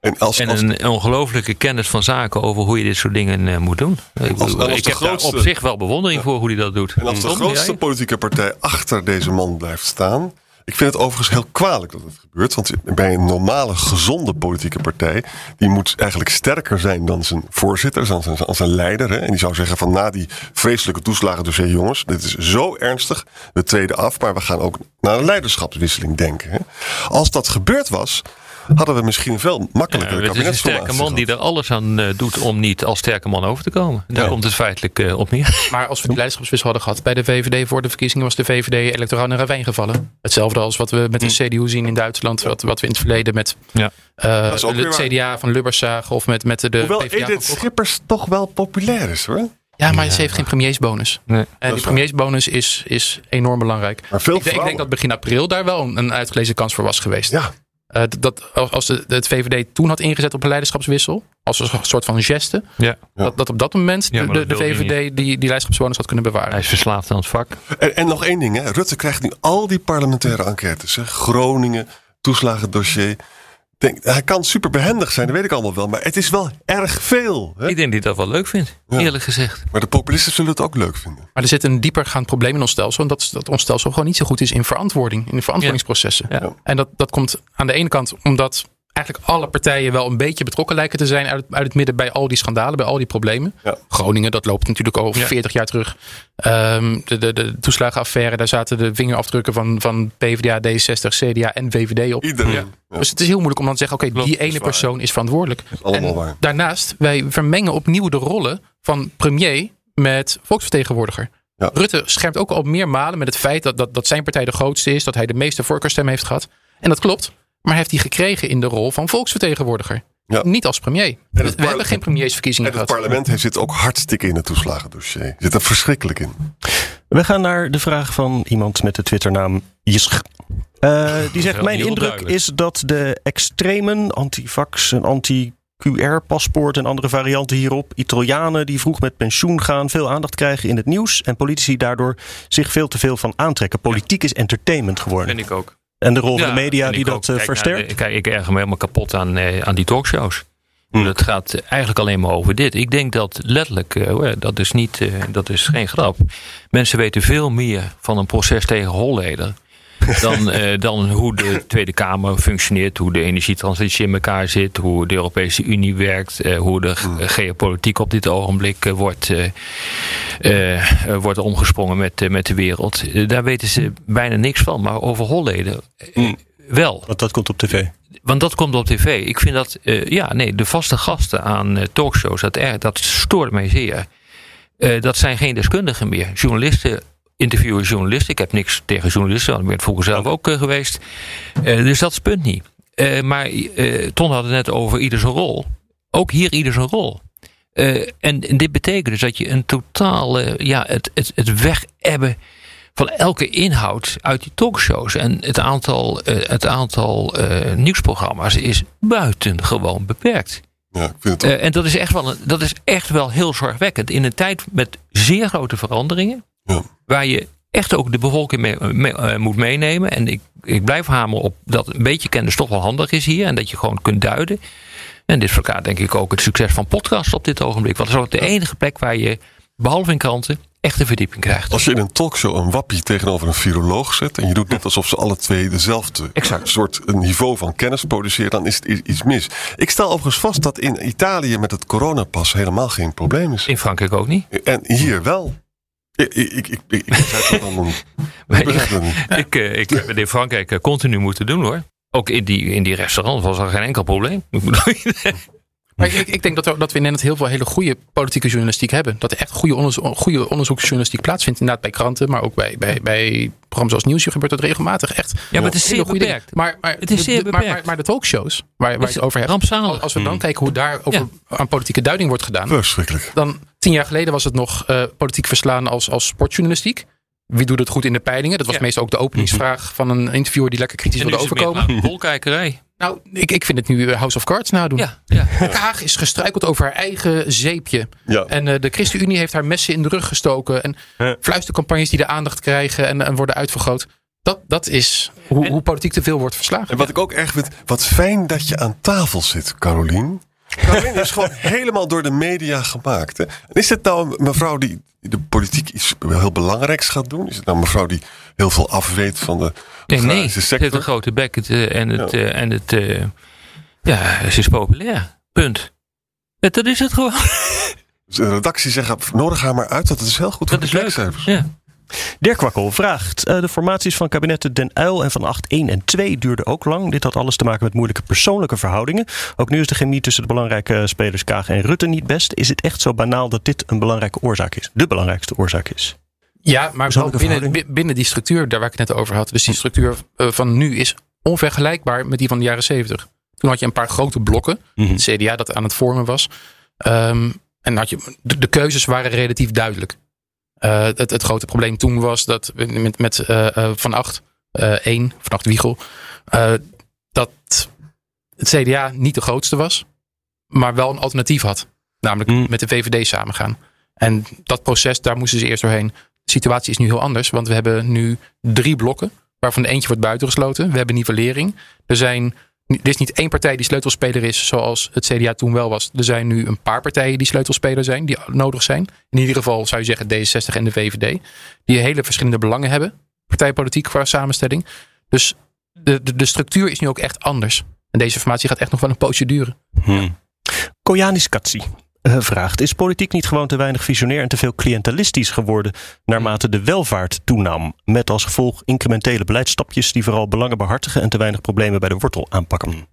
En, als, en als, een ongelooflijke kennis van zaken over hoe je dit soort dingen uh, moet doen. Ik, als, ik heb grootste, op zich wel bewondering voor hoe hij dat doet. En als de grootste politieke partij achter deze man blijft staan. Ik vind het overigens heel kwalijk dat het gebeurt. Want bij een normale, gezonde politieke partij. die moet eigenlijk sterker zijn dan zijn voorzitter, dan zijn, dan zijn leider. Hè? En die zou zeggen: van na die vreselijke toeslagen dossier, jongens. dit is zo ernstig. We treden af, maar we gaan ook naar een leiderschapswisseling denken. Hè? Als dat gebeurd was hadden we misschien veel makkelijker ja, Het is een sterke man die er alles aan uh, doet om niet als sterke man over te komen. Daar ja. komt het feitelijk uh, op neer. Maar als we die leiderschapswissel hadden gehad bij de VVD voor de verkiezingen was de VVD electoraal naar ravijn gevallen. Hetzelfde als wat we met de CDU zien in Duitsland, wat, wat we in het verleden met ja. uh, het CDA van Lubbers zagen of met, met de Hoewel PvdA Edith Schippers toch wel populair is hoor. Ja, maar ze heeft geen premiersbonus. Nee. En die premiersbonus is, is enorm belangrijk. Maar veel ik, denk- ik denk dat begin april daar wel een, een uitgelezen kans voor was geweest. Ja, Eh, dat- als- het VVD toen had ingezet op een leiderschapswissel, als een soort van geste, Ja. dat, dat op dat moment Ja, de, de, dat VVD die, die leiderschapsbonus had kunnen bewaren. Hij is verslaafd aan het vak. En, en nog één ding, hè. Rutte krijgt nu al die parlementaire enquêtes. Hè. Groningen, toeslagendossier. Denk, hij kan super behendig zijn, dat weet ik allemaal wel. Maar het is wel erg veel. Hè? Ik denk dat hij dat wel leuk vindt, Ja. eerlijk gezegd. Maar de populisten zullen het ook leuk vinden. Maar er zit een diepergaand probleem in ons stelsel. En dat is dat ons stelsel gewoon niet zo goed is in verantwoording. In de verantwoordingsprocessen. Ja. En dat, dat komt aan de ene kant omdat eigenlijk alle partijen wel een beetje betrokken lijken te zijn uit, het- uit het midden bij al die schandalen, bij al die problemen. Ja. Groningen, dat loopt natuurlijk al Ja. 40 jaar terug. Ehm, de, de, de toeslagenaffaire, daar zaten de vingerafdrukken van, van PvdA, D60, CDA en VVD op. Iedereen. Ja. Ja. Dus het is heel moeilijk om dan te zeggen, oké, die ene persoon is verantwoordelijk. allemaal en waar. daarnaast, wij vermengen opnieuw de rollen van premier met volksvertegenwoordiger. Ja. Rutte schermt ook al meermalen met het feit dat, dat, dat zijn partij de grootste is, dat hij de meeste voorkeurstemmen heeft gehad. En dat klopt, maar hij heeft die gekregen in de rol van volksvertegenwoordiger. Ja. Niet als premier. we hebben geen premiersverkiezingen En het gehad. parlement heeft zit ook hartstikke in het toeslagendossier. Zit er verschrikkelijk in. We gaan naar de vraag van iemand met de Twitternaam Jisch. Eh, die zegt: Mijn indruk duidelijk. is dat de extremen, antivax en anti-QR-paspoort en andere varianten hierop, Italianen die vroeg met pensioen gaan, veel aandacht krijgen in het nieuws en politici daardoor zich veel te veel van aantrekken. Politiek is entertainment geworden. Vind ik ook. En de rol van de media die dat ook. eh, Kijk versterkt. de- kijk, ik erger me helemaal kapot aan, eh, aan die talkshows. Hm. Het gaat eigenlijk alleen maar over dit. Ik denk dat letterlijk, eh, dat is, niet, eh, dat is geen grap. Mensen weten veel meer van een proces tegen Holleder. Dan, eh, dan hoe de Tweede Kamer functioneert, hoe de energietransitie in elkaar zit, hoe de Europese Unie werkt, eh, hoe de ge- geopolitiek op dit ogenblik eh, wordt, wordt omgesprongen met, met de wereld. Daar weten ze bijna niks van. Maar over Holleder eh, wel. Want dat komt op tv. Want dat komt op tv. Ik vind dat, ja, nee, de vaste gasten aan talkshows, dat, er, dat stoort mij zeer. Dat zijn geen deskundigen meer. Journalisten interviewen journalisten. Ik heb niks tegen journalisten, want ik ben het vroeger zelf ook eh, geweest. Eh, dus dat is het punt niet. Eh, maar Ton had het net over ieder zijn rol. Ook hier ieder zijn rol. En, dit betekent dus dat je een totaal, eh, ja, het, het, het wegebben van elke inhoud uit die talkshows. En het aantal, het aantal nieuwsprogramma's is buitengewoon beperkt. Ja, ik vind het ook. En dat is, echt wel een, dat is echt wel heel zorgwekkend. In een tijd met zeer grote veranderingen. Ja. Waar je echt ook de bevolking mee, mee- eh, moet meenemen. En ik, ik blijf hameren op dat een beetje kennis toch wel handig is hier. En dat je gewoon kunt duiden. En dit verklaart denk ik ook het succes van podcasts op dit ogenblik. Want dat is ook de enige plek waar je, behalve in kranten, echt een verdieping krijgt. Als je in een talkshow een wappie tegenover een viroloog zet... en je doet net alsof ze alle twee dezelfde Exact. soort niveau van kennis produceren... dan is het iets mis. Ik stel overigens vast dat in Italië met het coronapas helemaal geen probleem is. In Frankrijk ook niet. En hier wel. Ik, ik, ik, ik, het allemaal. Ik niet. ik, eh, ik heb het in Frankrijk eh, continu moeten doen hoor. Ook in die, in die restaurant was er geen enkel probleem. Maar ik, ik denk dat, we, dat we in Nederland heel veel hele goede politieke journalistiek hebben. Dat er echt goede, onderzo goede onderzoeksjournalistiek plaatsvindt. Inderdaad bij kranten, maar ook bij, bij, bij programma's als Nieuwsuur gebeurt dat regelmatig. Echt Ja, maar het is hele zeer goede beperkt. Maar, maar, Het is de- zeer de- maar, beperkt. maar, maar de talkshows waar, waar je Is het over hebt. rampzalig. Als we dan kijken hoe daar over, Ja. aan politieke duiding wordt gedaan. Verschrikkelijk. Dan tien jaar geleden was het nog eh, politiek verslaan als, als sportjournalistiek. Wie doet het goed in de peilingen? Dat was Ja. meestal ook de openingsvraag van een interviewer die lekker kritisch wilde overkomen. gewoon Volkijkerij. Nou, ik, ik vind het nu eh, House of Cards nadoen. Ja, ja. Kaag is gestruikeld over haar eigen zeepje. Ja. En eh, de ChristenUnie heeft haar messen in de rug gestoken. En fluistercampagnes die de aandacht krijgen en, en worden uitvergroot. Dat, dat is hoe, En- hoe politiek te veel wordt verslagen. En wat ik ook erg vind, wat fijn dat je aan tafel zit, Carolien. Carolien is gewoon helemaal door de media gemaakt. Hè? En is het nou een mevrouw die de politiek iets heel belangrijks gaat doen? Is het nou een mevrouw die heel veel afweet van de Nee, nee. Ze heeft een sector? grote bek het, eh, en het, Ja. eh, en het eh, ja, ze is populair. Punt. Dat is het gewoon. De redactie zegt, nodig haar maar uit, dat is heel goed Dat voor is de leuk. kijkcijfers. Ja. Dirk Kwakkel vraagt: eh, De formaties van kabinetten Den Uil en van 8 1 en 2 duurden ook lang. Dit had alles te maken met moeilijke persoonlijke verhoudingen. Ook nu is de chemie tussen de belangrijke spelers Kaag en Rutte niet best. Is het echt zo banaal dat dit een belangrijke oorzaak is? De belangrijkste oorzaak is. Ja, maar binnen, binnen die structuur, daar waar ik het net over had. Dus die structuur eh, van nu is onvergelijkbaar met die van de jaren zeventig. Toen had je een paar grote blokken. Mhm. Het CDA dat aan het vormen was. Ehm, En had je, de, de keuzes waren relatief duidelijk. Uh, het, het, grote probleem toen was dat met, met uh, uh, Van Acht, één, Van Acht Wiegel, dat het CDA niet de grootste was, maar wel een alternatief had. Namelijk mm. met de VVD samengaan. En dat proces, daar moesten ze eerst doorheen. De situatie is nu heel anders, want we hebben nu drie blokken, waarvan de eentje wordt buitengesloten. We hebben nivellering. Er zijn er is niet één partij die sleutelspeler is zoals het CDA toen wel was. Er zijn nu een paar partijen die sleutelspeler zijn, die nodig zijn. In ieder geval zou je zeggen D66 en de VVD. Die hele verschillende belangen hebben. Partijpolitiek qua samenstelling. Dus de, de, de structuur is nu ook echt anders. En deze formatie gaat echt nog wel een poosje duren. Hmm. Koyanis Katsi vraagt: Is politiek niet gewoon te weinig visionair en te veel cliëntelistisch geworden naarmate de welvaart toenam? Met als gevolg incrementele beleidsstapjes die vooral belangen behartigen en te weinig problemen bij de wortel aanpakken.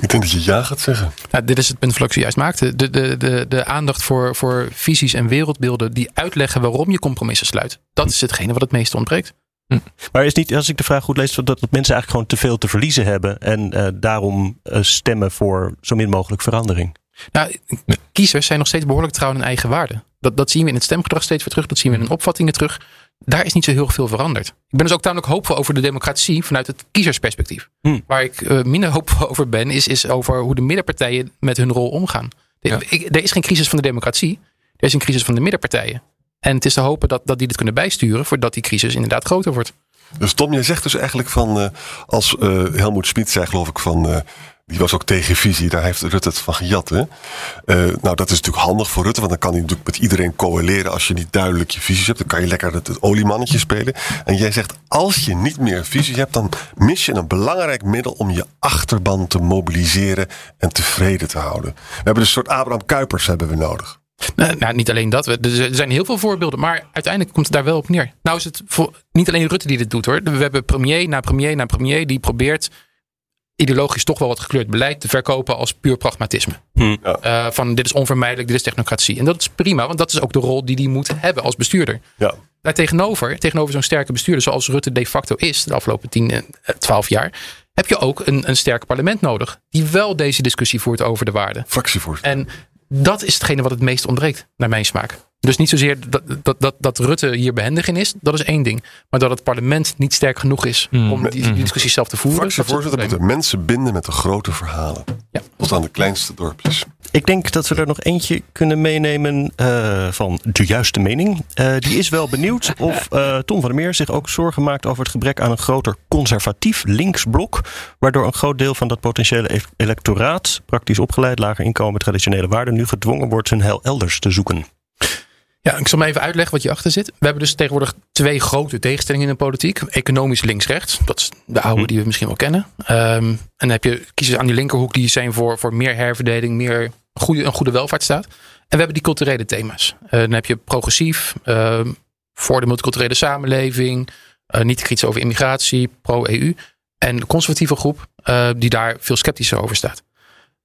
Ik denk dat je ja gaat zeggen. Nou, dit is het punt wat ik zojuist maakte. De, de, de, de aandacht voor, voor visies en wereldbeelden die uitleggen waarom je compromissen sluit. Dat is hetgene wat het meest ontbreekt. Hm. Maar is niet, als ik de vraag goed lees, dat, dat mensen eigenlijk gewoon te veel te verliezen hebben en uh, daarom uh, stemmen voor zo min mogelijk verandering? Nou, kiezers zijn nog steeds behoorlijk trouw aan eigen waarde. Dat, dat zien we in het stemgedrag steeds weer terug. Dat zien we in de opvattingen terug. Daar is niet zo heel veel veranderd. Ik ben dus ook tamelijk hoopvol over de democratie vanuit het kiezersperspectief. Hm. Waar ik uh, minder hoopvol over ben, is, is over hoe de middenpartijen met hun rol omgaan. Ja. Ik, er is geen crisis van de democratie. Er is een crisis van de middenpartijen. En het is te hopen dat, dat die dit kunnen bijsturen voordat die crisis inderdaad groter wordt. Dus Tom, jij zegt dus eigenlijk van, uh, als uh, Helmoet Schmid zei geloof ik van, uh, die was ook tegen visie, daar heeft Rutte het van gejat. Hè? nou, dat is natuurlijk handig voor Rutte, want dan kan hij natuurlijk met iedereen coaleren als je niet duidelijk je visies hebt. Dan kan je lekker het, het oliemannetje spelen. En jij zegt, als je niet meer visie hebt, dan mis je een belangrijk middel om je achterban te mobiliseren en tevreden te houden. We hebben dus een soort Abraham Kuipers hebben we nodig. Nou, nou, niet alleen dat. Er zijn heel veel voorbeelden. Maar uiteindelijk komt het daar wel op neer. Nou is het voor, niet alleen Rutte die dit doet hoor. We hebben premier na premier na premier die probeert ideologisch toch wel wat gekleurd beleid te verkopen als puur pragmatisme. Hm. Uh, van dit is onvermijdelijk, dit is technocratie. En dat is prima, want dat is ook de rol die die moet hebben als bestuurder. Ja. Daar tegenover, tegenover zo'n sterke bestuurder zoals Rutte de facto is de afgelopen 10, 12 jaar, heb je ook een, een sterk parlement nodig. Die wel deze discussie voert over de waarden. Fractievoorzitter. En dat is hetgene wat het meest ontbreekt, naar mijn smaak. Dus niet zozeer dat, dat, dat, dat Rutte hier behendig in is, dat is één ding. Maar dat het parlement niet sterk genoeg is Hmm. om die, die discussie zelf te voeren. Fractievoorzitter moeten mensen binden met de grote verhalen. Ja. Tot aan de kleinste dorpjes. Ik denk dat we er nog eentje kunnen meenemen uh, van de juiste mening. Uh, die is wel benieuwd of uh, Tom van der Meer zich ook zorgen maakt over het gebrek aan een groter conservatief linksblok. Waardoor een groot deel van dat potentiële e electoraat, praktisch opgeleid, lager inkomen, traditionele waarden, nu gedwongen wordt hun heil elders te zoeken. Ja, ik zal me even uitleggen wat je achter zit. We hebben dus tegenwoordig twee grote tegenstellingen in de politiek. Economisch links-rechts. Dat is de oude die we misschien wel kennen. Um, en dan heb je kiezers aan die linkerhoek die zijn voor, voor meer herverdeling, meer goede, een goede welvaartsstaat. En we hebben die culturele thema's. Uh, dan heb je progressief, uh, voor de multiculturele samenleving, uh, niet kritisch over immigratie, pro-EU. En de conservatieve groep uh, die daar veel sceptischer over staat.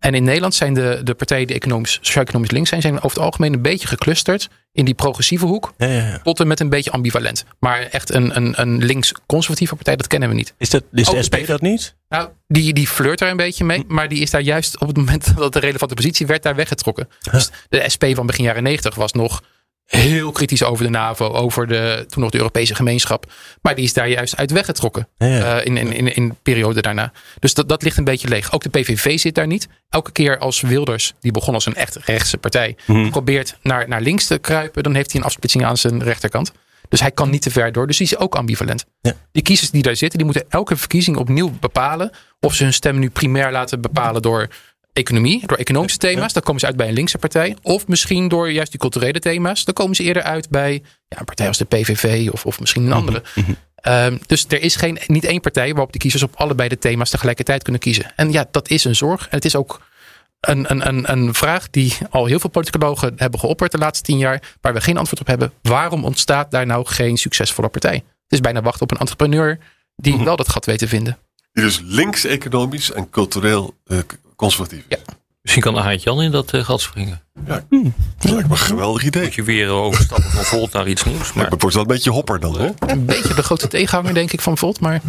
En in Nederland zijn de, de partijen die economisch, sociaal-economisch links zijn, zijn over het algemeen een beetje geclusterd in die progressieve hoek. Ja, ja, ja. Tot en met een beetje ambivalent. Maar echt een, een, een links-conservatieve partij, dat kennen we niet. Is, dat, is de SP dat niet? Nou, die, die flirt daar een beetje mee. Maar die is daar juist op het moment dat de relevante positie werd, daar weggetrokken. Dus de SP van begin jaren 90 was nog heel kritisch over de NAVO, over de, toen nog de Europese gemeenschap. Maar die is daar juist uit weggetrokken Ja, ja. uh, in, in, in, in de periode daarna. Dus dat, dat ligt een beetje leeg. Ook de PVV zit daar niet. Elke keer als Wilders, die begon als een echt rechtse partij, Mhm. probeert naar, naar links te kruipen, dan heeft hij een afsplitsing aan zijn rechterkant. Dus hij kan niet te ver door. Dus die is ook ambivalent. Ja. Die kiezers die daar zitten, die moeten elke verkiezing opnieuw bepalen of ze hun stem nu primair laten bepalen door economie, door economische thema's. Dan komen ze uit bij een linkse partij. Of misschien door juist die culturele thema's. Dan komen ze eerder uit bij ja, een partij als de PVV of, of misschien een andere. Um, dus er is geen, niet één partij waarop de kiezers op allebei de thema's tegelijkertijd kunnen kiezen. En ja, dat is een zorg. En het is ook een, een, een, een vraag die al heel veel politicologen hebben geopperd de laatste tien jaar. Waar we geen antwoord op hebben. Waarom ontstaat daar nou geen succesvolle partij? Het is bijna wachten op een entrepreneur die wel dat gat weet te vinden. Dus links-economisch en cultureel uh, conservatief. Ja. Misschien kan Aart Jan in dat uh, gat springen. Ja, dat lijkt me een geweldig idee. Moet je weer overstappen van Volt naar iets nieuws. Maar Het wordt wel een beetje hopper dan, hè? Een beetje de grote tegenhanger, denk ik, van Volt. Maar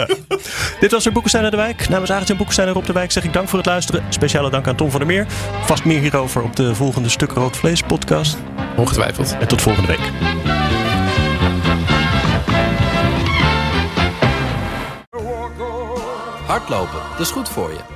Dit was er Boekenstein naar de Wijk. Namens Arend en Boekenstein en Rob de Wijk zeg ik dank voor het luisteren. Speciale dank aan Tom van der Meer. Vast meer hierover op de volgende Stuk Rood Vlees podcast. ongetwijfeld. En tot volgende week. Hardlopen, dat is goed voor je.